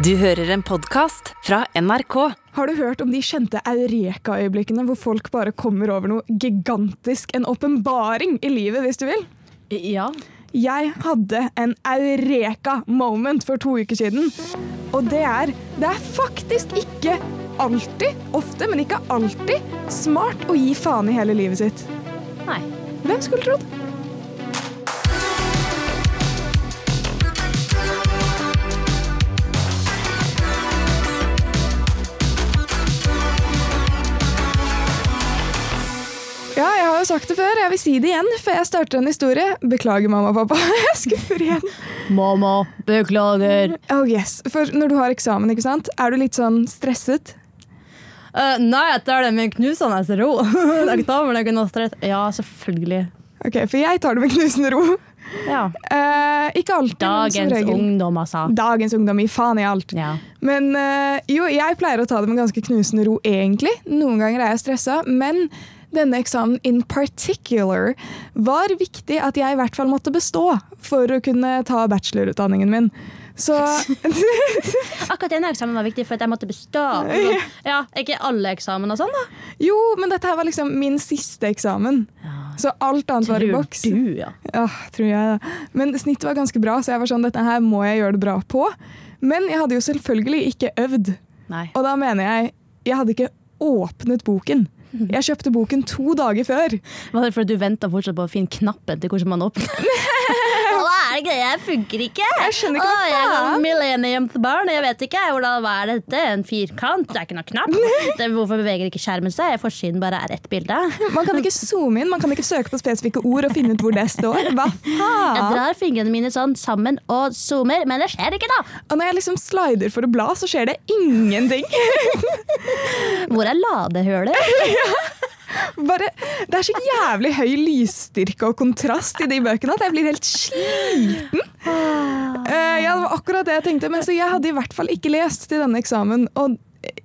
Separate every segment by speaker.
Speaker 1: Du hører en podkast fra NRK.
Speaker 2: Har du hørt om de kjente eureka-øyeblikkene hvor folk bare kommer over noe gigantisk, en åpenbaring i livet, hvis du vil?
Speaker 3: Ja.
Speaker 2: Jeg hadde en eureka-moment for to uker siden. Og det er Det er faktisk ikke alltid, ofte, men ikke alltid, smart å gi faen i hele livet sitt.
Speaker 3: Nei.
Speaker 2: Hvem skulle trodd? Har sagt det før. Jeg vil si det igjen før jeg starter en historie. Beklager, mamma og pappa. Jeg skuffer igjen.
Speaker 3: Mamma, beklager.
Speaker 2: Oh yes, For når du har eksamen, ikke sant? er du litt sånn stresset?
Speaker 3: Uh, nei, etter det med knusende ro. Eksamen er ikke noe stress. Ja, selvfølgelig.
Speaker 2: Ok, For jeg tar det med knusende ro.
Speaker 3: Ja.
Speaker 2: Uh, ikke alltid, men som
Speaker 3: Dagens
Speaker 2: regel.
Speaker 3: ungdom, altså.
Speaker 2: Dagens ungdom gi faen i alt.
Speaker 3: Ja.
Speaker 2: Men uh, jo, jeg pleier å ta det med ganske knusende ro, egentlig. Noen ganger er jeg stressa, men denne eksamen in particular var viktig at jeg i hvert fall måtte bestå for å kunne ta bachelorutdanningen min. Så
Speaker 3: Akkurat denne eksamen var viktig for at jeg måtte bestå. Ja, Ikke alle eksamener sånn, da.
Speaker 2: Jo, men dette her var liksom min siste eksamen. Så alt annet var i boks.
Speaker 3: du, ja.
Speaker 2: Ja, tror jeg da. Men snittet var ganske bra, så jeg var sånn, dette her må jeg gjøre det bra på. Men jeg hadde jo selvfølgelig ikke øvd.
Speaker 3: Nei.
Speaker 2: Og da mener jeg, jeg hadde ikke åpnet boken. Jeg kjøpte boken to dager før.
Speaker 3: Var det fordi du venta fortsatt på å finne knappen til hvordan man åpner? Hva er greia? Funker ikke.
Speaker 2: Jeg skjønner ikke hva
Speaker 3: Å, jeg er
Speaker 2: barn,
Speaker 3: og Jeg vet ikke hvordan, hva er dette. En firkant? Det er ikke noe knapp. Det, hvorfor beveger ikke skjermen seg? Forsiden bare er ett bilde.
Speaker 2: Man kan ikke zoome inn, man kan ikke søke på spesifikke ord og finne ut hvor det står. Hva
Speaker 3: Jeg drar fingrene mine sånn sammen og zoomer, men det skjer ikke, da.
Speaker 2: Og når jeg liksom slider for å bla, så skjer det ingenting.
Speaker 3: Hvor er ladehølet?
Speaker 2: Bare, det er så jævlig høy lysstyrke og kontrast i de bøkene at jeg blir helt sliten. Eh, ja, det var akkurat det jeg tenkte, men så jeg hadde i hvert fall ikke lest til denne eksamen. Og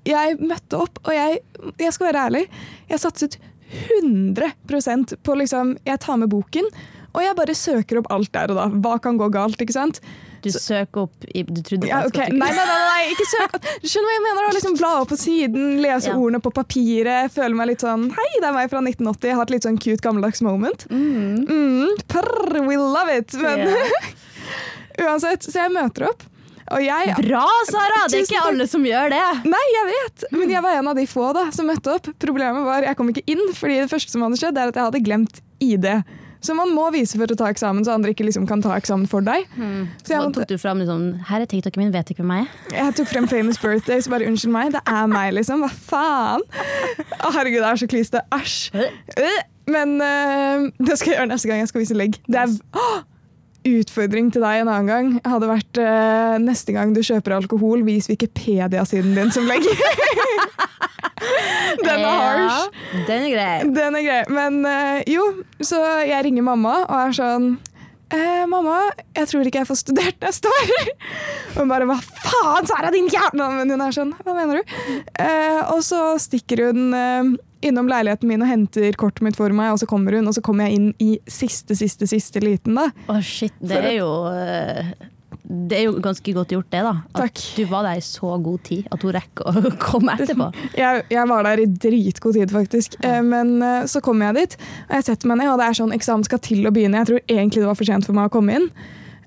Speaker 2: jeg møtte opp, og jeg, jeg skal være ærlig, jeg satset 100% på liksom Jeg tar med boken, og jeg bare søker opp alt der og da. Hva kan gå galt, ikke sant?
Speaker 3: Du søker opp i Du trodde
Speaker 2: Ja,
Speaker 3: faktisk
Speaker 2: ok.
Speaker 3: at du
Speaker 2: Nei, nei, nei, nei, ikke søk. Du skjønner hva jeg mener? Liksom Bla opp på siden, lese
Speaker 3: Ja.
Speaker 2: ordene på papiret. Føle meg litt sånn Hei, det er meg fra 1980. Jeg har et litt sånn cute gammeldags moment. Mm, prr, we love it! Men uansett, så jeg møter opp. Jeg
Speaker 3: Bra, Sara! Det er ikke alle som gjør det.
Speaker 2: Nei, jeg vet! Men jeg var en av de få da, som møtte opp. Problemet var jeg kom ikke inn, fordi det første som hadde skjedd, er at jeg hadde glemt ID. Så man må vise for å ta eksamen, så andre ikke liksom kan ta eksamen for deg. Så jeg
Speaker 3: Så
Speaker 2: måtte,
Speaker 3: tok du fram liksom Her er TikToken min, vet ikke hvem jeg er?
Speaker 2: Jeg tok frem Famous Birthday, så bare unnskyld meg. Det er meg, liksom. Hva faen? Å, herregud, det er så kliste. Æsj. Øh. Men øh, det skal jeg gjøre neste gang jeg skal vise legg. Det er Åh! Utfordring til deg en annen gang. Hadde vært uh, neste gang du kjøper alkohol, vis Wikipedia-siden din som legger. Den er harsh.
Speaker 3: Ja, den er grei.
Speaker 2: Den er grei. Men uh, jo, så jeg ringer mamma og er sånn eh, 'Mamma, jeg tror ikke jeg får studert neste år.' Og hun bare 'Hva faen, Sara, din jævla Men hun er sånn 'Hva mener du?' Eh, og så stikker hun innom leiligheten min og henter kortet mitt for meg, og så kommer hun, og så kommer jeg inn i siste, siste, siste liten, da.
Speaker 3: Å, shit. Det er jo eh, Det er jo ganske godt gjort, det, da. At
Speaker 2: Takk.
Speaker 3: du var der i så god tid at hun rekker å komme etterpå.
Speaker 2: Jeg, jeg var der i dritgod tid, faktisk. Ja. men eh, så kommer jeg dit, og jeg setter meg ned, og det er sånn eksamen skal til å begynne. Jeg tror egentlig det var for sent for meg å komme inn.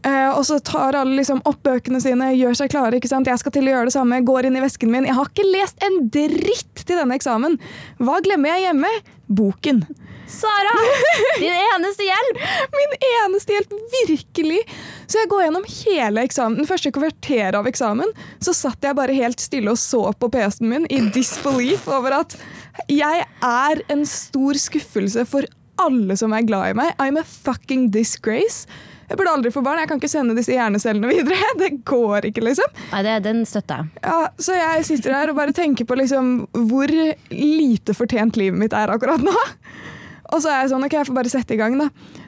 Speaker 2: Eh, og så tar alle liksom opp bøkene sine, gjør seg klare. ikke sant? Jeg skal til å gjøre det samme, går inn i vesken min. Jeg har ikke lest en dritt til denne eksamen. Hva glemmer jeg hjemme? Boken.
Speaker 3: Sara! Din eneste hjelp!
Speaker 2: Min eneste hjelp, virkelig! Så jeg går gjennom hele eksamen. Den første kvarteret av eksamen så satt jeg bare helt stille og så på PC-en min i disbelief over at jeg er en stor skuffelse for alle som er glad i meg. I'm a fucking disgrace. Jeg burde aldri få barn. Jeg kan ikke sende disse hjernecellene videre. Det går ikke, liksom.
Speaker 3: Nei, det, den støtter jeg.
Speaker 2: Ja, så jeg sitter her og bare tenker på liksom hvor lite fortjent livet mitt er akkurat nå. Og så er jeg sånn, ok, jeg får bare sette i gang da.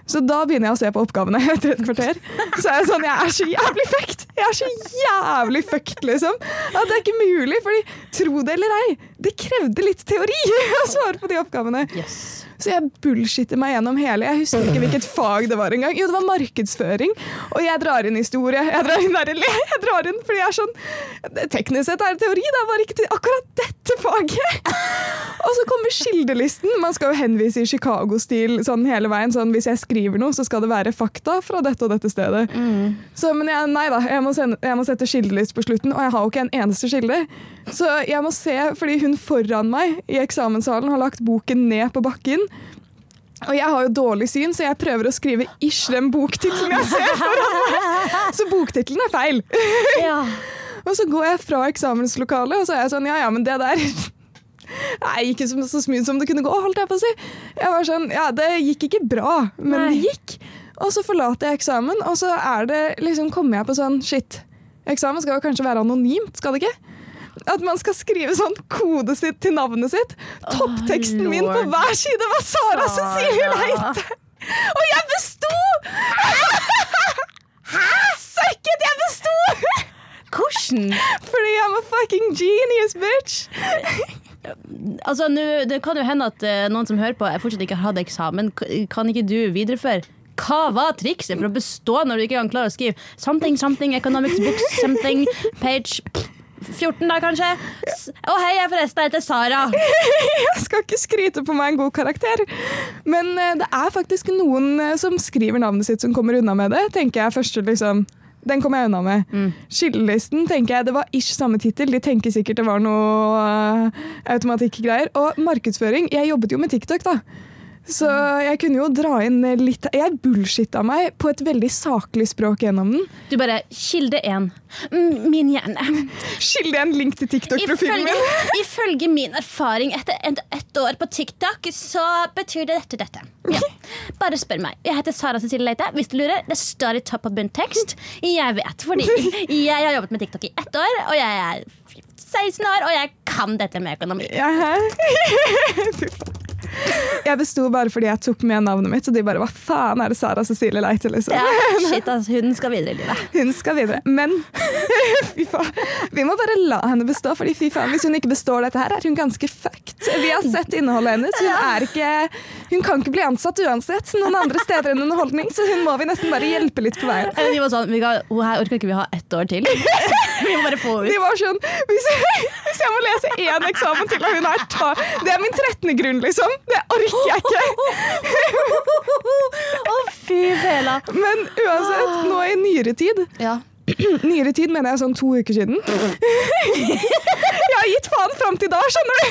Speaker 2: Så da begynner jeg å se på oppgavene etter et kvarter. Så er jeg sånn, jeg er så jævlig fucked! Jeg er så jævlig fucked, liksom. At det er ikke mulig, fordi tro det eller ei, det krevde litt teori å svare på de oppgavene.
Speaker 3: Yes.
Speaker 2: Så jeg bullshitter meg gjennom hele. Jeg husker ikke hvilket fag det var engang. Jo, det var markedsføring. Og jeg drar inn historie. Jeg drar inn, der, jeg drar inn fordi jeg er sånn Teknisk sett er det teori, da, bare ikke til akkurat dette faget. Og så kommer kildelisten. Man skal jo henvise i Chicago-stil sånn hele veien. Sånn, hvis jeg skriver noe, så skal det være fakta fra dette og dette stedet. Så, men jeg, nei da, jeg må, sende, jeg må sette kildelist på slutten, og jeg har jo ikke en eneste kilde. Så jeg må se, fordi hun foran meg i eksamenssalen har lagt boken ned på bakken. Og jeg har jo dårlig syn, så jeg prøver å skrive ish den boktittelen jeg ser foran meg. Så boktittelen er feil.
Speaker 3: Ja.
Speaker 2: Og så går jeg fra eksamenslokalet, og så er jeg sånn ja ja, men det der Nei, ikke så, så smooth som det kunne gå, holdt jeg på å si. Jeg var sånn, ja, Det gikk ikke bra, men
Speaker 3: Nei.
Speaker 2: det gikk. Og så forlater jeg eksamen, og så er det liksom, kommer jeg på sånn Shit, eksamen skal jo kanskje være anonymt, skal det ikke? At man skal skrive sånn kode sitt til navnet sitt. Toppteksten min på hver side var Sara Cecilie
Speaker 3: Sara.
Speaker 2: Leite! Og jeg besto! Hæ? Søkket, jeg besto!
Speaker 3: Hvordan?
Speaker 2: Fordi jeg var fucking genius, bitch!
Speaker 3: Altså, nu, Det kan jo hende at uh, noen som hører på, jeg fortsatt ikke har hatt eksamen. Kan ikke du videreføre? Hva var trikset for å bestå når du ikke engang klarer å skrive something, something, economics books, something, page 14 da, kanskje? Å hei, jeg forresten heter Sara.
Speaker 2: Jeg skal ikke skryte på meg en god karakter, men eh, det er faktisk noen eh, som skriver navnet sitt som kommer unna med det, tenker jeg første liksom. Den kommer jeg unna med. Skillelisten tenker jeg det var ish samme tittel. De tenker sikkert det var noe uh, automatikk-greier. Og markedsføring. Jeg jobbet jo med TikTok, da. Så jeg kunne jo dra inn litt Jeg bullshitta meg på et veldig saklig språk gjennom den.
Speaker 3: Du bare Kilde 1. Mm, Min hjerne.
Speaker 2: Skilde jeg en link til TikTok-profilen min.
Speaker 3: ifølge min erfaring etter et, ett år på TikTok, så betyr det dette dette. Ja. Bare spør meg. Jeg heter Sara Cecilie Leite. Hvis du lurer, det står i topp av bunntekst. Jeg vet, fordi jeg har jobbet med TikTok i ett år, og jeg er 16 år, og jeg kan dette med økonomi.
Speaker 2: Ja. Jeg besto bare fordi jeg tok med navnet mitt, så de bare Hva faen er det Sara Cecilie Leite, liksom?
Speaker 3: Ja, shit, altså, hun skal videre i livet.
Speaker 2: Hun skal videre. Men fy faen. Vi må bare la henne bestå, Fordi fy faen, hvis hun ikke består dette her, er hun ganske fucked. Vi har sett innholdet hennes. Hun, er ikke, hun kan ikke bli ansatt uansett noen andre steder enn underholdning, så hun må vi nesten bare hjelpe litt på veien.
Speaker 3: De var sånn, vi kan, her orker ikke vi ha ett år til. Vi må bare få
Speaker 2: De
Speaker 3: ut.
Speaker 2: var sånn Hvis jeg, hvis jeg må lese én eksamen til, og hun er ta, Det er min 13. grunn, liksom. Det orker jeg ikke.
Speaker 3: Å, fy fela.
Speaker 2: Men uansett, nå i nyere tid
Speaker 3: Ja.
Speaker 2: Nyere tid mener jeg sånn to uker siden. Jeg har gitt faen fram til da, skjønner du!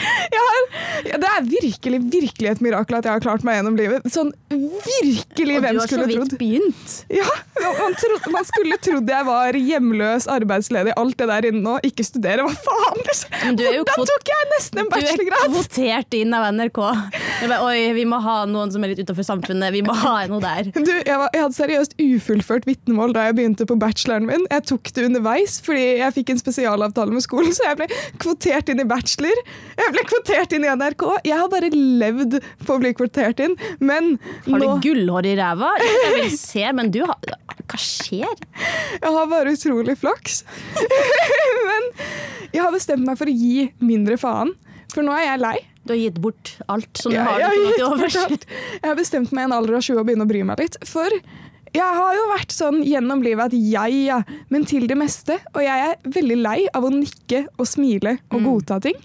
Speaker 2: Jeg har, ja, det er virkelig virkelig et mirakel at jeg har klart meg gjennom livet. Sånn virkelig,
Speaker 3: Og du har så vidt begynt.
Speaker 2: Ja, man, trodde, man skulle trodd jeg var hjemløs, arbeidsledig, alt det der inne nå. Ikke studere, hva faen? Liksom.
Speaker 3: Men du jo
Speaker 2: Da tok jeg nesten en bachelorgrad?
Speaker 3: Du er kvotert inn av NRK. Bare, Oi, vi må ha noen som er litt utenfor samfunnet. Vi må ha noe der.
Speaker 2: Du, jeg, var, jeg hadde seriøst ufullført vitnemål da jeg begynte på bacheloren min. Jeg tok det underveis fordi jeg fikk en spesialavtale med skolen, så jeg ble kvotert inn i bachelor. Jeg ble kvotert inn i NRK. Jeg har bare levd på å bli kvotert inn, men
Speaker 3: Har du
Speaker 2: nå
Speaker 3: gullhår i ræva? Jeg vil se, men du har Hva skjer?
Speaker 2: Jeg har bare utrolig flaks. men jeg har bestemt meg for å gi mindre faen, for nå er jeg lei.
Speaker 3: Du har gitt bort alt som du
Speaker 2: Jeg,
Speaker 3: har.
Speaker 2: jeg, har gitt bort alt. jeg har bestemt meg i en alder av 20 å begynne å bry meg litt. For jeg har jo vært sånn gjennom livet at jeg, ja, men til det meste. Og jeg er veldig lei av å nikke og smile og godta ting.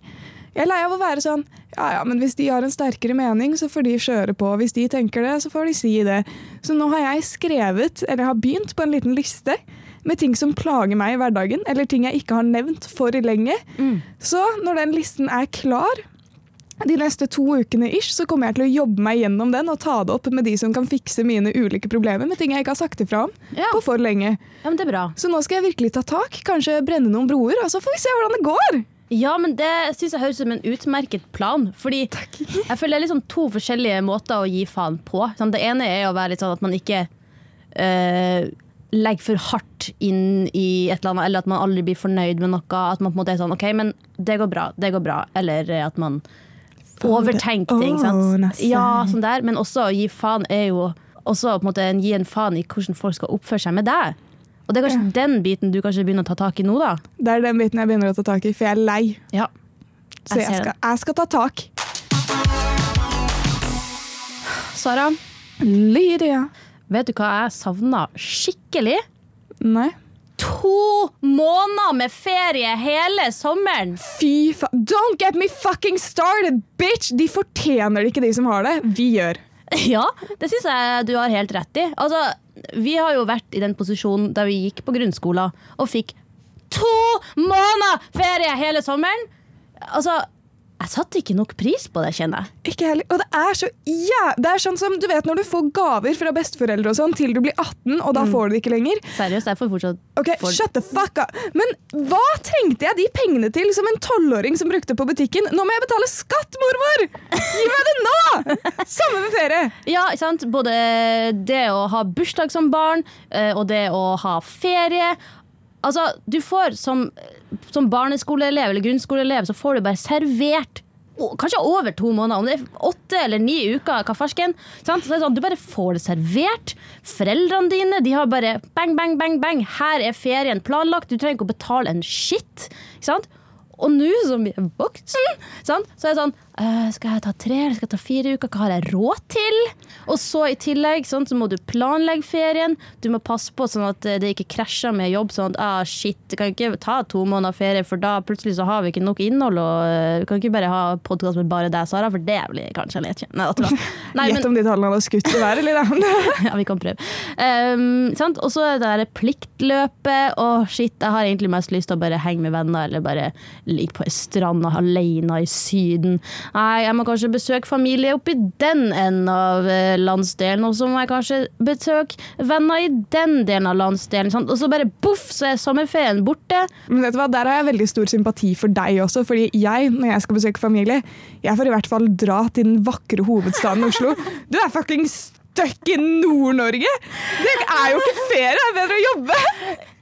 Speaker 2: Jeg er lei av å være sånn ja ja, men hvis de har en sterkere mening, så får de kjøre på. Hvis de tenker det, så får de si det. Så nå har jeg skrevet, eller har begynt på en liten liste med ting som plager meg i hverdagen, eller ting jeg ikke har nevnt for lenge. Så når den listen er klar, de neste to ukene ish, så kommer jeg til å jobbe meg gjennom den og ta det opp med de som kan fikse mine ulike problemer med ting jeg ikke har sagt ifra om
Speaker 3: Ja.
Speaker 2: på for lenge.
Speaker 3: Ja, men det er bra.
Speaker 2: Så nå skal jeg virkelig ta tak, kanskje brenne noen broer, og så får vi se hvordan det går.
Speaker 3: Ja, men det syns jeg høres ut som en utmerket plan. Fordi jeg føler det er liksom to forskjellige måter å gi faen på. Sånn, det ene er å være litt sånn at man ikke øh, legger for hardt inn i et eller annet, eller at man aldri blir fornøyd med noe. At man på en måte er sånn OK, men det går bra, det går bra. Eller at man overtenker ting. Sant? Ja, sånn der. Men også å gi faen er jo også på en måte gi en faen i hvordan folk skal oppføre seg med deg. Og det er kanskje den biten du kanskje begynner å ta tak i nå, da.
Speaker 2: Det er den biten jeg begynner å ta tak i, for jeg er lei.
Speaker 3: Ja.
Speaker 2: Så
Speaker 3: Jeg
Speaker 2: jeg skal, jeg skal ta tak.
Speaker 3: Sara,
Speaker 2: Lydia.
Speaker 3: vet du hva jeg savna skikkelig?
Speaker 2: Nei.
Speaker 3: To måneder med ferie hele sommeren!
Speaker 2: Fy faen. Don't get me fucking started, bitch! De fortjener det ikke, de som har det. Vi gjør.
Speaker 3: Ja, det syns jeg du har helt rett i. Altså, vi har jo vært i den posisjonen da vi gikk på grunnskolen og fikk to måneder ferie hele sommeren. Altså, jeg satte ikke nok pris på det, kjenner jeg.
Speaker 2: Ikke heller. Og det er så ja, Det er sånn som du vet når du får gaver fra besteforeldre og sånn til du blir 18, og da får du det ikke lenger.
Speaker 3: Seriøst, jeg får fortsatt
Speaker 2: Ok,
Speaker 3: For-
Speaker 2: shut the fuck up. Men hva trengte jeg de pengene til som en tolvåring som brukte på butikken? Nå må jeg betale skatt, mormor! Gi meg det nå! Samme med ferie.
Speaker 3: Ja, sant? Både det å ha bursdag som barn, eh, og det å ha ferie. Altså, du får som, som barneskoleelev eller grunnskoleelev, så får du bare servert Kanskje over to måneder, om det er åtte eller ni uker, hva farsken. Sånn, du bare får det servert. Foreldrene dine de har bare bang, bang, bang, bang. Her er ferien planlagt. Du trenger ikke å betale en shit. Ikke sant? Og nå som vi er voksen, så er det sånn eh, Skal jeg ta tre eller skal jeg ta fire uker? Hva har jeg råd til? Og så i tillegg sånn, så må du planlegge ferien. Du må passe på sånn at eh, det ikke krasjer med jobb. Sånn at ah, shit, du kan ikke ta to måneder ferie, for da plutselig så har vi ikke nok innhold. Og du kan ikke bare ha podkast med bare deg, Sara, for det blir kanskje litt men-
Speaker 2: Gjett om de tallene hadde skutt i været, eller?
Speaker 3: ja, vi kan prøve. Um, sant? Og så det der pliktløpet. Å, shit, jeg har egentlig mest lyst til å bare henge med venner eller bare ligge på ei strand alene i Syden. Nei, jeg må kanskje besøke familie oppi den enden av eh, landsdelen, og så må jeg kanskje besøke venner i den delen av landsdelen. Sant? Og så bare boff, så er sommerferien borte.
Speaker 2: Men vet du hva, Der har jeg veldig stor sympati for deg også. fordi jeg, når jeg skal besøke familie, jeg får i hvert fall dra til den vakre hovedstaden Oslo. Du er fucking stuck i Nord-Norge! Det er jo ikke ferie, det er bedre å jobbe!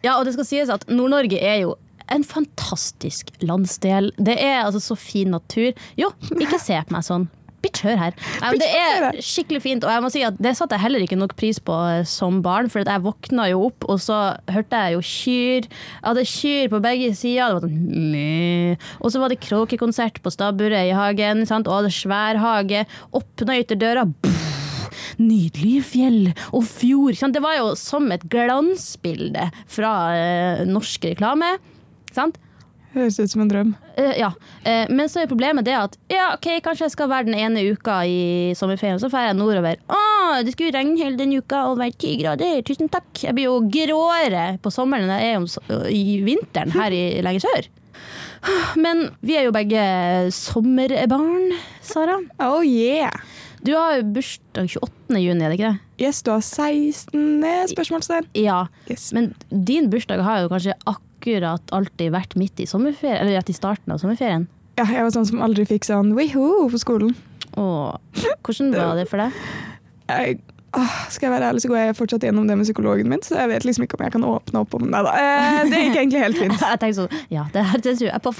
Speaker 3: Ja, og det skal sies at Nord-Norge er jo en fantastisk landsdel. Det er altså så fin natur. Jo, ikke se på meg sånn. Bitch, hør her. Det er skikkelig fint, og jeg må si at det satte jeg heller ikke nok pris på eh, som barn. For jeg våkna jo opp, og så hørte jeg jo kyr. Jeg hadde kyr på begge sider. Det var sånn. Og så var det kråkekonsert på stabburet i hagen, sant? og hadde svær hage. Åpna ytterdøra. Nydelige fjell og fjord. Det var jo som et glansbilde fra eh, norsk reklame. Sant?
Speaker 2: Høres ut som en drøm.
Speaker 3: Uh, ja. Uh, men så er problemet det at ja, ok, kanskje jeg skal være den ene uka i sommerferien, så drar jeg nordover. Å, det skulle regne hele den uka og være ti grader. Tusen takk. Jeg blir jo gråere på sommeren enn jeg er om, i vinteren her i lenger sør. Men vi er jo begge sommerbarn, Sara.
Speaker 2: Oh yeah!
Speaker 3: Du har jo bursdag 28. juni, er det ikke det?
Speaker 2: Yes, du har 16. spørsmålstegn.
Speaker 3: Ja.
Speaker 2: Yes.
Speaker 3: Men din bursdag har jo kanskje akkurat alltid vært midt i sommerferien, eller rett i starten av sommerferien.
Speaker 2: Ja, jeg var sånn som aldri fikk sånn wiho på skolen.
Speaker 3: Åh, hvordan var det for deg?
Speaker 2: Jeg, åh, skal jeg være ærlig, så går jeg fortsatt gjennom det med psykologen min, så jeg vet liksom ikke om jeg kan åpne opp om det. Eh, det gikk egentlig helt fint.
Speaker 3: Jeg tenkte sånn, ja, det det tror jeg på.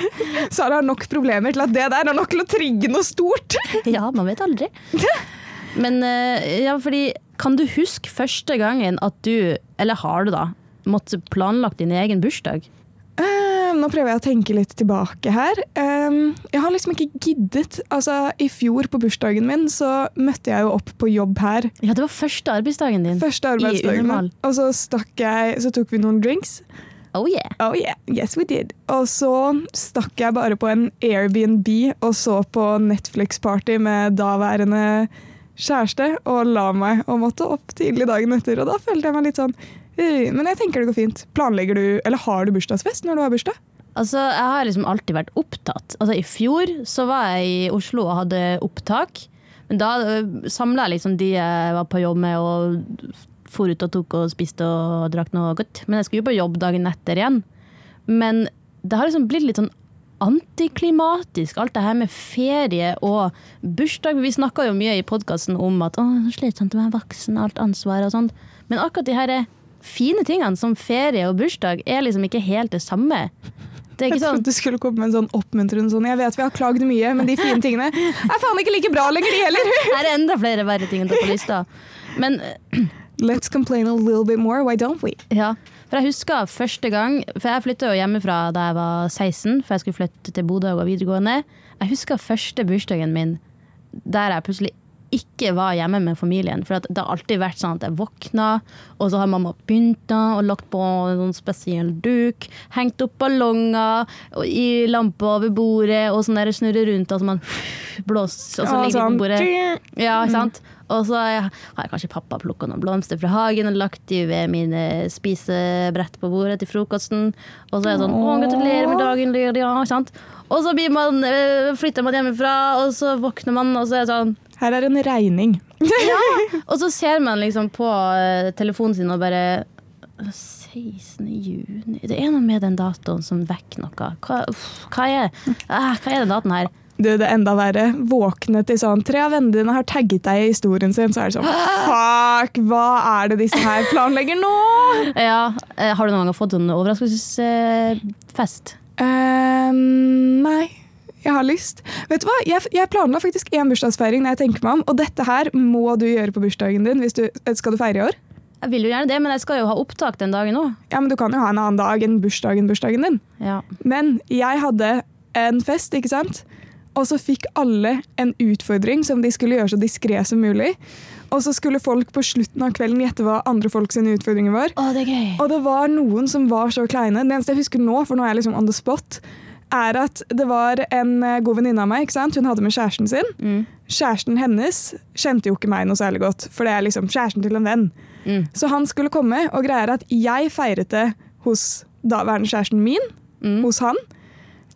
Speaker 2: Sara har nok problemer til at det der er nok til å trigge noe stort.
Speaker 3: Ja, man vet aldri. Men eh, ja, fordi kan du huske første gangen at du, eller har du da, måtte planlagt din egen bursdag?
Speaker 2: Uh, nå prøver jeg å tenke litt tilbake her. Uh, jeg har liksom ikke giddet. Altså, I fjor på bursdagen min så møtte jeg jo opp på jobb her.
Speaker 3: Ja, det var første arbeidsdagen din.
Speaker 2: Første arbeidsdagen.
Speaker 3: Unormal.
Speaker 2: min. Og så stakk jeg, så tok vi noen drinks.
Speaker 3: Oh yeah.
Speaker 2: Oh yeah, yes we did. Og så stakk jeg bare på en Airbnb og så på Netflix-party med daværende kjæreste og la meg og måtte opp tidlig dagen etter. Og da følte jeg meg litt sånn «Øh, Men jeg tenker det går fint. Planlegger du, eller har du bursdagsfest når du har bursdag?
Speaker 3: Altså, jeg har liksom alltid vært opptatt. Altså, I fjor så var jeg i Oslo og hadde opptak. Men da samla jeg liksom de jeg var på jobb med, og for ut og tok og spiste og drakk noe godt. Men jeg skulle jo på jobb dagen etter igjen. Men det har liksom blitt litt sånn antiklimatisk, alt det her med ferie og bursdag. Vi snakka jo mye i podkasten om at å, slitsomt å være voksen, alt ansvar og sånt. Men akkurat de her fine tingene som ferie og bursdag er liksom ikke helt det samme. Det er
Speaker 2: Jeg
Speaker 3: ikke sånn
Speaker 2: trodde du skulle komme med en sånn oppmuntrende sånn Jeg vet vi har klagd mye, men de fine tingene er faen ikke like bra lenger, de heller.
Speaker 3: Her er enda flere verre ting enn det på lista. Men
Speaker 2: Let's complain a little bit more, why don't we?
Speaker 3: ja, for jeg husker første gang For jeg flytta jo hjemmefra da jeg var 16, for jeg skulle flytte til Bodø og gå videregående. Jeg husker første bursdagen min der jeg plutselig ikke var hjemme med familien. For det har alltid vært sånn at jeg våkna, og så har mamma pynta og lagt på en sånn spesiell duk. Hengt opp ballonger i lampa over bordet, og sånn der snurrer rundt, og så man blåser, og så ligger de
Speaker 2: sånn.
Speaker 3: på bordet. Ja, ikke sant? Og så har jeg- kanskje pappa plukka noen blomster fra hagen og lagt de ved mine spisebrett på bordet til frokosten. Og så er jeg sånn Å, gratulerer med dagen, ja, sant? Og så blir man, øh, flytter man hjemmefra, og så våkner man, og så er det sånn
Speaker 2: Her er en regning.
Speaker 3: ja, Og så ser man liksom på øh, telefonen sin og bare 16. juni Det er noe med den datoen som vekker noe. Hva, uff, hva, er, ah, hva er den datoen her?
Speaker 2: Du, det er enda verre. Våkne til sånn Tre av vennene dine har tagget deg i historien sin, så er det sånn Fuck! Hva er det disse her planlegger nå?
Speaker 3: Ja, øh, har du noen gang fått en overraskelsesfest?
Speaker 2: Uh, nei. Jeg har lyst. Vet du hva? Jeg, jeg planla faktisk én bursdagsfeiring når jeg tenker meg om, og dette her må du gjøre på bursdagen din. Du, skal du feire i år?
Speaker 3: Jeg vil jo gjerne det, men jeg skal jo ha opptak den dagen òg.
Speaker 2: Ja, men Du kan jo ha en annen dag enn bursdagen bursdagen din.
Speaker 3: Ja.
Speaker 2: Men jeg hadde en fest, ikke sant? Og så fikk alle en utfordring som de skulle gjøre så diskré som mulig. Og så skulle folk på slutten av kvelden gjette hva andre folk sine utfordringer var.
Speaker 3: Å, det er gøy.
Speaker 2: Og det var noen som var så kleine. Det eneste jeg husker nå, for nå er jeg liksom on the spot, er at det var en eh, god venninne av meg. ikke sant? Hun hadde med kjæresten sin.
Speaker 3: Mm.
Speaker 2: Kjæresten hennes kjente jo ikke meg noe særlig godt, for det er liksom kjæresten til en venn.
Speaker 3: Mm.
Speaker 2: Så han skulle komme, og greia er at jeg feiret det hos daværende kjæresten min.
Speaker 3: Mm.
Speaker 2: Hos han.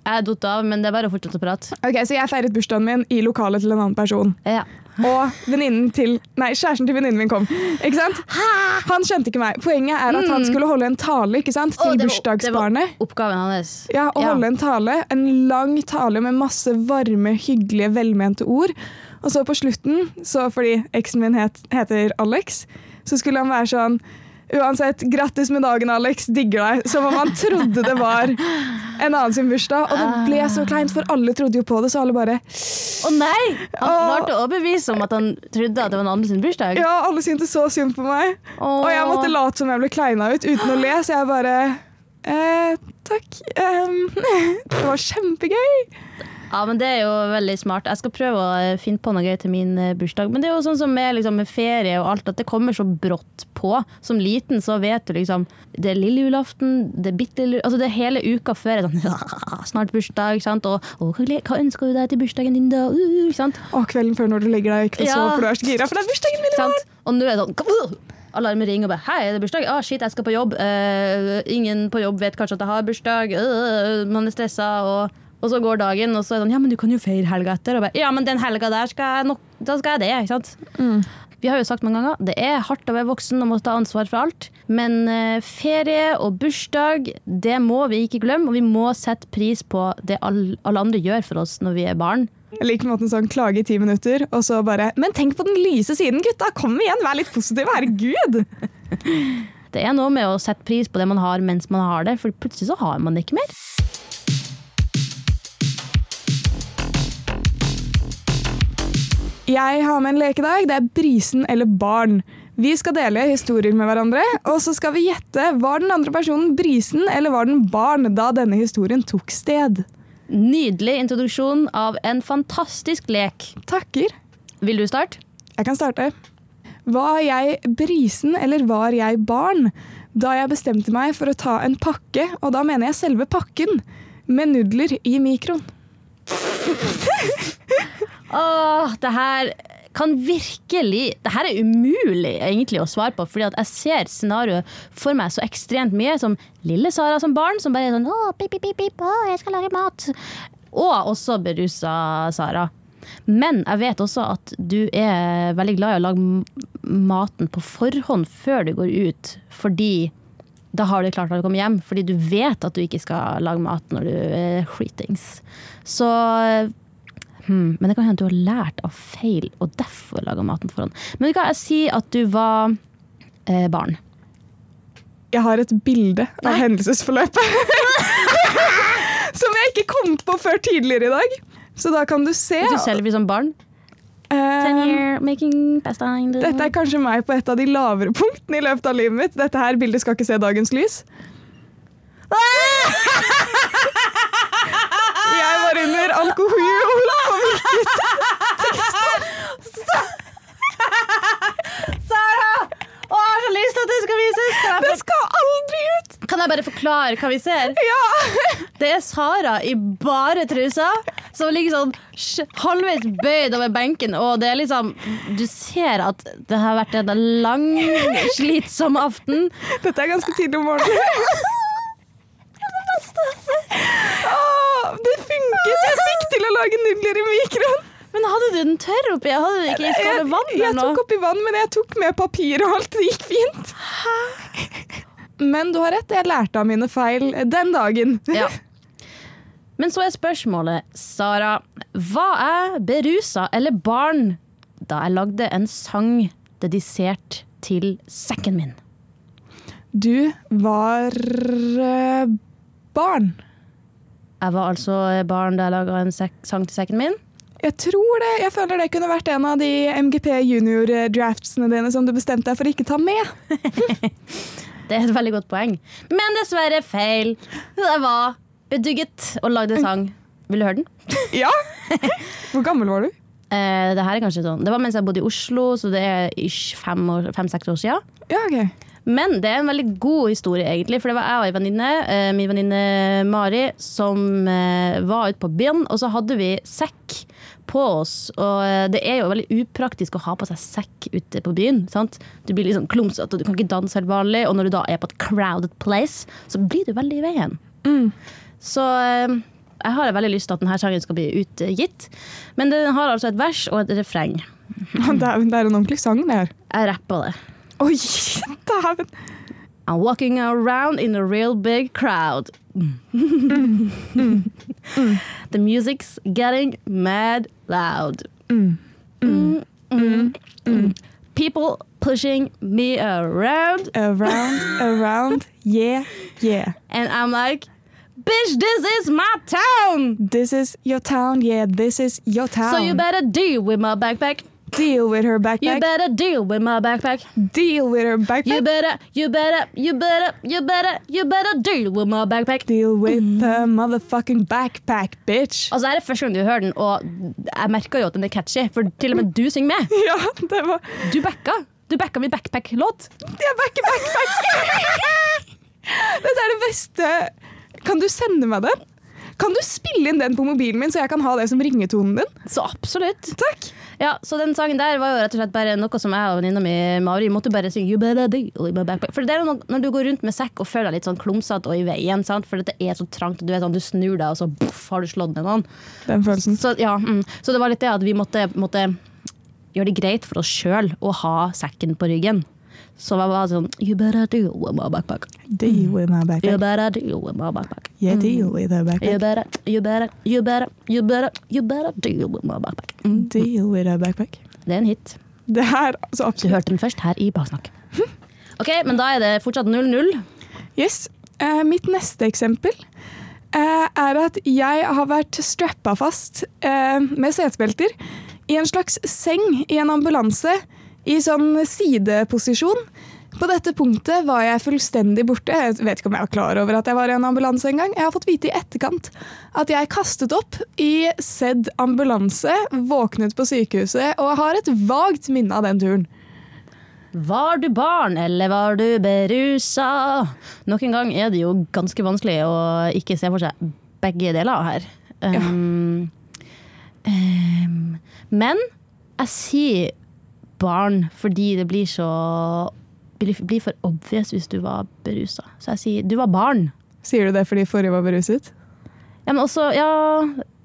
Speaker 3: Jeg er datt av, men det er bare å fortsette å prate.
Speaker 2: Ok, Så jeg feiret bursdagen min i lokalet til en annen person.
Speaker 3: Ja.
Speaker 2: Og til Nei, kjæresten til venninnen min kom. Ikke sant? Han skjønte ikke meg. Poenget er at han skulle holde en tale ikke sant?
Speaker 3: Mm.
Speaker 2: Til
Speaker 3: var-
Speaker 2: bursdagsbarnet.
Speaker 3: Oppgaven hans.
Speaker 2: Ja, å
Speaker 3: Ja.
Speaker 2: holde en tale. En lang tale med masse varme, hyggelige, velmente ord. Og så på slutten, så fordi eksen min het, heter Alex, så skulle han være sånn Uansett, grattis med dagen, Alex. Digger deg. Som om han trodde det var en annen sin bursdag. Og det ble så kleint, for alle trodde jo på det, så alle bare
Speaker 3: Å nei! Han klarte å overbevise om at han trodde at det var en annen sin bursdag.
Speaker 2: Ja, alle syntes så synd på meg.
Speaker 3: Åh.
Speaker 2: Og jeg måtte late som jeg ble kleina ut uten å le, så jeg bare eh, Takk. Um, det var kjempegøy.
Speaker 3: Ja, men Det er jo veldig smart. Jeg skal prøve å eh, finne på noe gøy til min eh, bursdag. Men det er jo sånn som med, liksom, med ferie og alt, at det kommer så brått på. Som liten så vet du liksom Det er lille julaften, det er bitte lille Altså det er hele uka før er sånn «Ja, Snart bursdag, ikke sant. Og, og hva, ønsker du deg til bursdagen din, da? Uh, ikke sant?
Speaker 2: Og kvelden før når du legger deg og ikke får
Speaker 3: Ja.
Speaker 2: sove, for du er så gira, for det er bursdagen min i morgen.
Speaker 3: Og nå er det sånn Alarmen ringer og bare 'Hei, er det bursdag?' Ah, shit, jeg skal på jobb. Uh, ingen på jobb vet kanskje at jeg har bursdag. Uh, man er stressa. Og, og så går dagen, og så er det sånn 'Ja, men du kan jo feire helga etter.' Og bare 'Ja, men den helga der skal jeg nok Da skal jeg det', ikke sant. Vi har jo sagt mange ganger det er hardt å være voksen og må ta ansvar for alt. Men eh, ferie og bursdag, det må vi ikke glemme. Og vi må sette pris på det alle andre gjør for oss når vi er barn.
Speaker 2: Jeg liker måten sånn klage i ti minutter, og så bare Men tenk på den lyse siden, gutta! Kom igjen, vær litt positiv, herregud!
Speaker 3: Det er noe med å sette pris på det man har mens man har det, for plutselig så har man det ikke mer.
Speaker 2: Jeg har med en lekedag. Det er brisen eller barn. Vi skal dele historier med hverandre, og så skal vi gjette var den andre personen brisen eller var den barn da denne historien tok sted.
Speaker 3: Nydelig introduksjon av en fantastisk lek.
Speaker 2: Takker.
Speaker 3: Vil du starte?
Speaker 2: Jeg kan starte. Var jeg brisen eller var jeg barn da jeg bestemte meg for å ta en pakke, og da mener jeg selve pakken, med nudler i mikroen?
Speaker 3: Åh, det her kan virkelig Det her er umulig egentlig å svare på, fordi at jeg ser scenarioet for meg så ekstremt mye som lille Sara som barn, som bare er sånn Å, pip, pip, pip, pip, å, jeg skal lage mat. Og også berusa Sara. Men jeg vet også at du er veldig glad i å lage maten på forhånd før du går ut, fordi da har du klart å komme hjem, fordi du vet at du ikke skal lage mat når du er skitings. Så hmm, Men det kan hende du har lært av feil, og derfor laga maten for han. Men kan jeg si at du var eh, barn?
Speaker 2: Jeg har et bilde av hendelsesforløpet. Som jeg ikke kom på før tidligere i dag. Så da kan du se.
Speaker 3: Du selv blir som barn? In
Speaker 2: dette er kanskje meg på et av de lavere punktene i løpet av livet mitt. Dette her bildet skal ikke se dagens lys. var under alkohol Sara! Jeg
Speaker 3: har så lyst til at det skal vises! Det
Speaker 2: skal aldri ut!
Speaker 3: Kan jeg bare forklare hva vi ser?
Speaker 2: Ja.
Speaker 3: Det er Sara i bare trusa, som ligger sånn halvveis bøyd over benken, og det er liksom Du ser at det har vært en lang, slitsom aften.
Speaker 2: Dette er ganske tidlig om morgenen. Åh, det funket! Jeg fikk til å lage nudler i mikroen.
Speaker 3: Men hadde du den tørr oppi? Hadde du ikke skål vann?
Speaker 2: Jeg, jeg tok oppi vann, men jeg tok med papir og alt. Det gikk fint. Men du har rett, jeg lærte av mine feil den dagen.
Speaker 3: Ja. Men så er spørsmålet, Sara. hva er berusa eller barn da jeg lagde en sang dedisert til sekken min?
Speaker 2: Du var eh, barn.
Speaker 3: Jeg var altså barn da jeg laga en sang til sekken min.
Speaker 2: Jeg tror det. Jeg føler det kunne vært en av de MGP junior-draftsene dine som du bestemte deg for å ikke ta med.
Speaker 3: Det er et veldig godt poeng. Men dessverre feil. Jeg var bedugget og lagde en sang. Vil du høre den?
Speaker 2: Ja! Hvor gammel var du?
Speaker 3: Eh, det her er kanskje sånn Det var mens jeg bodde i Oslo, så det er ish fem-seks år, fem, år siden.
Speaker 2: Ja, ok.
Speaker 3: Men det er en veldig god historie, egentlig. For det var jeg og ei venninne, eh, min venninne Mari, som eh, var ute på byen. Og så hadde vi sekk på oss. Og eh, det er jo veldig upraktisk å ha på seg sekk ute på byen. sant? Du blir liksom klumsete, og du kan ikke danse helt vanlig. Og når du da er på et crowded place, så blir du veldig i veien. Så eh, jeg har veldig lyst til at denne sangen skal bli utgitt. Men den har altså et vers og et refreng.
Speaker 2: Dæven, det er en ordentlig sang, det her.
Speaker 3: Jeg rapper det. I'm walking around in a real big crowd. the music's getting mad loud. People pushing me around,
Speaker 2: Around, around, yeah, yeah.
Speaker 3: and I'm like, bitch, this is my town!
Speaker 2: This is your town, yeah, this is your town.
Speaker 3: So you better deal with my backpack.
Speaker 2: Deal with her backpack.
Speaker 3: You better deal with my backpack.
Speaker 2: deal with her backpack.
Speaker 3: You better, you better, you better, you better, you better deal with my backpack.
Speaker 2: deal with the motherfucking backpack, bitch.
Speaker 3: Altså, det er første gang du hører den, og jeg merker jo at den er catchy, for til og med du synger med.
Speaker 2: Ja, det var
Speaker 3: Du backa. Du backa min backpack-låt.
Speaker 2: Jeg backer backpack! Dette er det beste. Kan du sende meg den? Kan du spille inn den på mobilen min, så jeg kan ha det som ringetonen din?
Speaker 3: Så absolutt.
Speaker 2: Takk.
Speaker 3: Ja, så den sangen der var jo rett og slett bare noe som jeg og venninna mi Mari måtte bare synge. For det er noe, når du går rundt med sekk og føler deg litt sånn klumsete og i veien, sant? for dette er så trangt, du vet sånn, du snur deg, og så boff, har du slått ned noen.
Speaker 2: Den følelsen.
Speaker 3: Så, ja, mm. så det var litt det at vi måtte, måtte gjøre det greit for oss sjøl å ha sekken på ryggen. Så det var sånn You better deal with my backpack.
Speaker 2: Deal with my backpack.
Speaker 3: You better deal with my backpack.
Speaker 2: Yeah, deal with her
Speaker 3: You
Speaker 2: backpack.
Speaker 3: better, you better, you better, you better, you better deal with my backpack. Mm.
Speaker 2: Deal with her backpack.
Speaker 3: Det er en hit.
Speaker 2: Det her, altså
Speaker 3: Du hørte den først her i Baksnakk. Ok, men da er det fortsatt 0-0.
Speaker 2: Yes. Uh, mitt neste eksempel uh, er at jeg har vært strappa fast uh, med setebelter i en slags seng i en ambulanse i sånn sideposisjon. På dette punktet var jeg fullstendig borte. Jeg vet ikke om jeg var klar over at jeg var i en ambulanse engang. Jeg har fått vite i etterkant at jeg kastet opp i sedd ambulanse, våknet på sykehuset og har et vagt minne av den turen.
Speaker 3: Var du barn, eller var du berusa? Nok en gang er det jo ganske vanskelig å ikke se for seg begge deler her. Um, um, men jeg sier barn fordi det blir så blir, for obvious hvis du var berusa. Så jeg sier du var barn.
Speaker 2: Sier du det fordi forrige var beruset?
Speaker 3: Ja, men også, ja,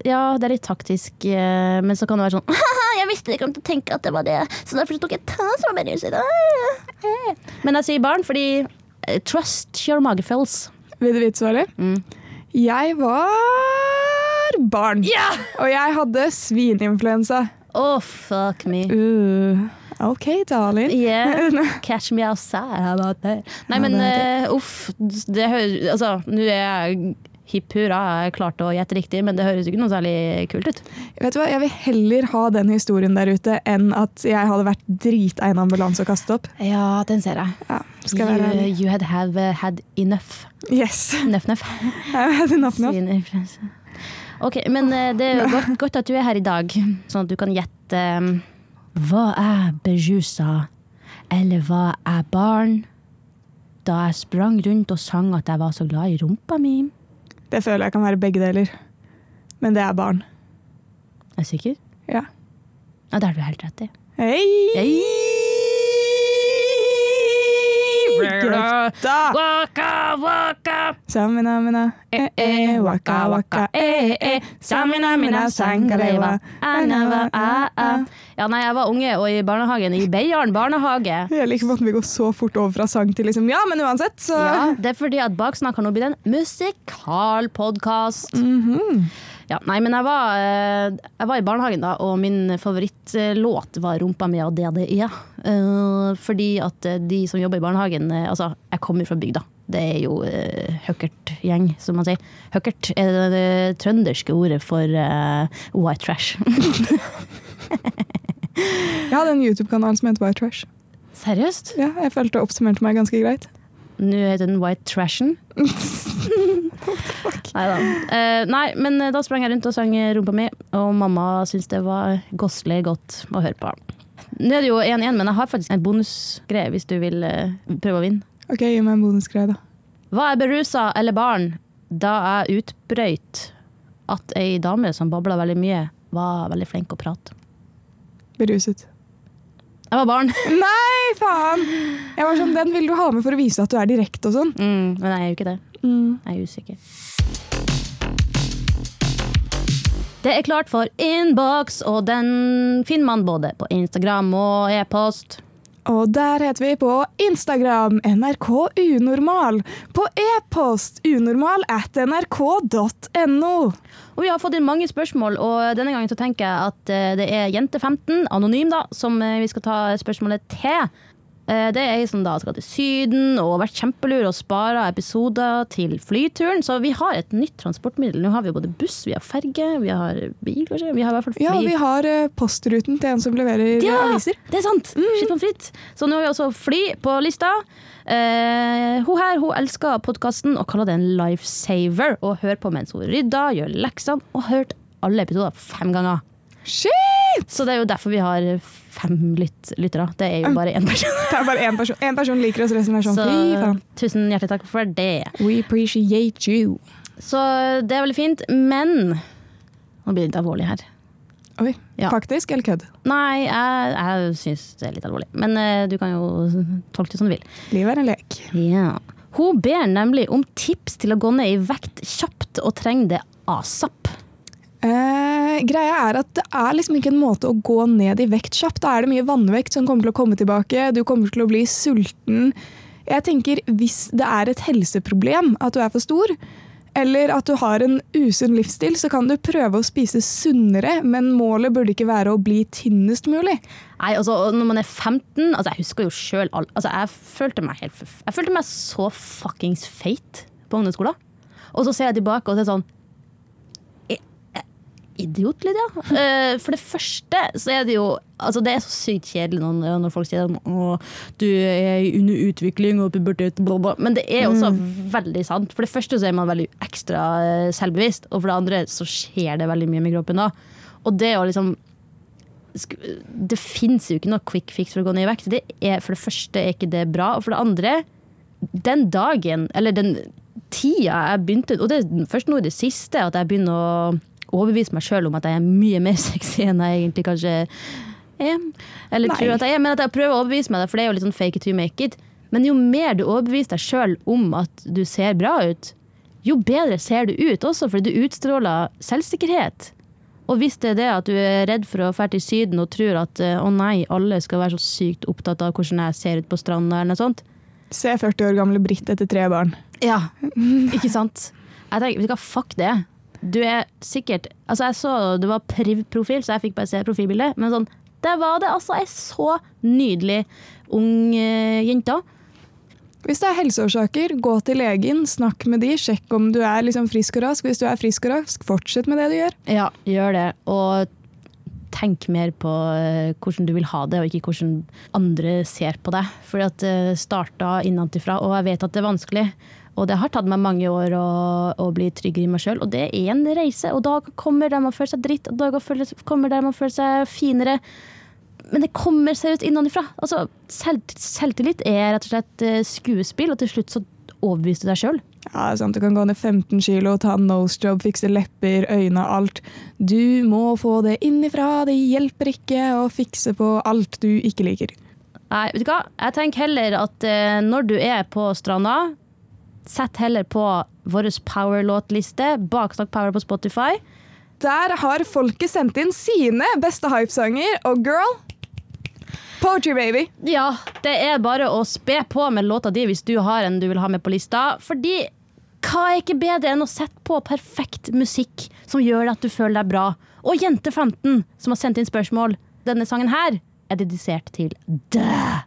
Speaker 3: ja, det er litt taktisk, eh, men så kan det være sånn «Haha, Jeg visste ikke om du å tenke at det var det, så derfor tok jeg ta som var beruset. Ah, Men jeg sier barn fordi eh, trust your mageføls.
Speaker 2: Vil du vite svaret?
Speaker 3: Mm.
Speaker 2: Jeg var barn. Og jeg hadde svininfluensa.
Speaker 3: Oh, fuck me.
Speaker 2: Uh, OK, darling.
Speaker 3: Yeah, catch me outside. How about that? Nei, men uh, uff. Det høres Altså, nå er jeg hipp hurra, jeg klarte å gjette riktig, men det høres ikke noe særlig kult ut.
Speaker 2: Vet du hva, Jeg vil heller ha den historien der ute enn at jeg hadde vært drita i en ambulanse og kastet opp.
Speaker 3: Ja, den ser jeg.
Speaker 2: Ja,
Speaker 3: You, you had have uh, had enough.
Speaker 2: Yes.
Speaker 3: Enough, enough.
Speaker 2: Jeg had enough enough.
Speaker 3: Ok, men uh, det er godt, godt at du er her i dag, sånn at du kan gjette um, Hva er berusa, eller hva er barn? da jeg sprang rundt og sang at jeg var så glad i rumpa mi?
Speaker 2: Det føler jeg kan være begge deler. Men det er barn.
Speaker 3: Er du sikker?
Speaker 2: Ja.
Speaker 3: Ja, det har du helt rett i.
Speaker 2: Hei! Gutta!
Speaker 3: Waka, waka.
Speaker 2: Samina mina, e, e, waka waka, e, e. samina mina sangalewa, anava ah ah.
Speaker 3: Ja, nei, jeg var unge og i barnehagen i Beiarn barnehage.
Speaker 2: Jeg liker måten vi går så fort over fra sang til liksom Ja, men uansett, så
Speaker 3: Ja, det er fordi at Baksnakk har nå blitt en musikalpodkast.
Speaker 2: Mhm.
Speaker 3: Ja, nei, men jeg var, eh, jeg var i barnehagen da, og min favorittlåt var 'Rumpa mi' av DDE. Eh, fordi at eh, de som jobber i barnehagen eh, Altså, jeg kommer fra bygda. Det er jo uh, høkkert-gjeng, som man sier. Høkkert er det, det trønderske ordet for uh, white trash.
Speaker 2: Jeg hadde en YouTube-kanal som het White Trash.
Speaker 3: Seriøst?
Speaker 2: Ja, jeg følte det oppsummerte meg ganske greit.
Speaker 3: Nå heter den White Trashen. Neida. Eh, nei, men eh, da sprang jeg rundt og sang rumpa mi, og mamma syntes det var gosselig godt å høre på. Nå er det jo 1-1, men jeg har faktisk en bonusgreie hvis du vil eh, prøve å vinne.
Speaker 2: Ok, gi meg en bonusgreie, da.
Speaker 3: Var jeg berusa eller barn da jeg utbrøyt at ei dame som babla veldig mye, var veldig flink å prate?
Speaker 2: Beruset.
Speaker 3: Jeg var barn.
Speaker 2: Nei, faen! Jeg var sånn, Den vil du ha med for å vise at du er direkte og sånn.
Speaker 3: Mm, men jeg er jo ikke det.
Speaker 2: Mm.
Speaker 3: Jeg er usikker. Det er klart for innboks, og den finner man både på Instagram og e-post.
Speaker 2: Og der heter vi på Instagram NRK Unormal. På e-post unormal at nrk.no.
Speaker 3: Og vi har fått inn mange spørsmål, og denne gangen så tenker jeg at eh, det er Jente15, anonym, da, som eh, vi skal ta spørsmålet til. Eh, Det er ei som da skal til Syden og har vært kjempelur og spara episoder til flyturen. Så vi har et nytt transportmiddel. Nå har vi både buss, vi har ferge, vi har bil, kanskje. Vi har i hvert fall fly.
Speaker 2: Ja, vi har eh, postruten til en som leverer
Speaker 3: Ja,
Speaker 2: aviser.
Speaker 3: det er sant! Skitt pommes fritt. Så nå har vi også fly på lista. Eh, hun her hun elsker podkasten og kaller det en lifesaver. Og hører på mens hun rydder, gjør leksene, og har hørt alle episoder fem ganger.
Speaker 2: Shit!
Speaker 3: Så det er jo derfor vi har fem lyt lyttere. Det er jo bare én person.
Speaker 2: Det er bare én person. En person liker oss, resten er sånn
Speaker 3: Så tusen hjertelig takk for det.
Speaker 2: We appreciate you.
Speaker 3: Så det er veldig fint, men Nå blir det litt alvorlig her.
Speaker 2: Oi,
Speaker 3: Ja.
Speaker 2: faktisk eller kødd?
Speaker 3: Nei, jeg, jeg syns det er litt alvorlig. Men uh, du kan jo tolke det som du vil.
Speaker 2: Livet er en lek.
Speaker 3: Ja. Hun ber nemlig om tips til å gå ned i vekt kjapt, og trenger det asap.
Speaker 2: Eh, greia er at det er liksom ikke en måte å gå ned i vekt kjapt. Da er det mye vannvekt som kommer til å komme tilbake. Du kommer til å bli sulten. Jeg tenker Hvis det er et helseproblem at du er for stor, eller at du har en usunn livsstil, så kan du prøve å spise sunnere, men målet burde ikke være å bli tynnest mulig.
Speaker 3: Nei, altså Når man er 15 altså Jeg husker jo sjøl altså, jeg, følte meg helt Jeg følte meg så fuckings feit på ungdomsskolen. Og så ser jeg tilbake og ser er sånn «I- eh, Idiot, Lydia. Uh, for det første så er det jo altså Det er så sykt kjedelig når, når folk sier at du er under utvikling og pubertet, bla, bla. Men det er også veldig sant. For det første så er man veldig ekstra eh, selvbevisst, og for det andre så skjer det veldig mye med kroppen da. Og det å liksom det fins jo ikke noe quick fix for å gå ned i vekt. Det er, for det første er ikke det bra, og for det andre Den dagen, eller den tida jeg begynte Og det er først nå i det siste at jeg begynner å overbevise meg sjøl om at jeg er mye mer sexy enn jeg egentlig kanskje er. Eller
Speaker 2: Nei.
Speaker 3: tror at jeg er, men at jeg prøver å overbevise meg for det er jo litt sånn fake it to make it. Men jo mer du overbeviser deg sjøl om at du ser bra ut, jo bedre ser du ut også, fordi du utstråler selvsikkerhet. Og hvis det er det at du er redd for å dra til Syden og tror at eh, å nei, alle skal være så sykt opptatt av hvordan jeg ser ut på stranda, eller noe sånt.
Speaker 2: Se 40 år gamle Britt etter tre barn.
Speaker 3: Ja, ikke sant? Jeg tenker, fuck det. Du er sikkert Altså, jeg så du var priv-profil, så jeg fikk bare se profilbildet, men sånn, der var det altså ei så nydelig ung uh, jente.
Speaker 2: Hvis det er helseårsaker, gå til legen, snakk med de, sjekk om du er liksom frisk og rask. Hvis du er frisk og rask, fortsett med det du gjør.
Speaker 3: Ja, gjør det. Og tenk mer på eh, hvordan du vil ha det, og ikke hvordan andre ser på deg. Fordi at det starta innenfra, og jeg vet at det er vanskelig. Og det har tatt meg mange år å, å bli tryggere i meg sjøl, og det er en reise. Og dager kommer der man føler seg dritt, og dager føler- kommer der man føler seg finere. men det kommer seriøst innenfra. Altså, selv, selvtillit er rett og slett eh, skuespill, og til slutt så overbeviser du deg sjøl.
Speaker 2: Ja, sant. Du kan gå ned 15 kilo, ta en nose job, fikse lepper, øyne, alt. Du må få det innifra. Det hjelper ikke å fikse på alt du ikke liker.
Speaker 3: Nei, vet du hva? Jeg tenker heller at eh, når du er på stranda, sett heller på vår power-låtliste, Baksnakk Power på Spotify.
Speaker 2: Der har folket sendt inn sine beste hypesanger, og girl Poetry Baby.
Speaker 3: Ja, det er bare å spe på med låta di hvis du har en du vil ha med på lista. Fordi hva er ikke bedre enn å sette på perfekt musikk som gjør at du føler deg bra? Og Jente15, som har sendt inn spørsmål. Denne sangen her er dedisert til deg.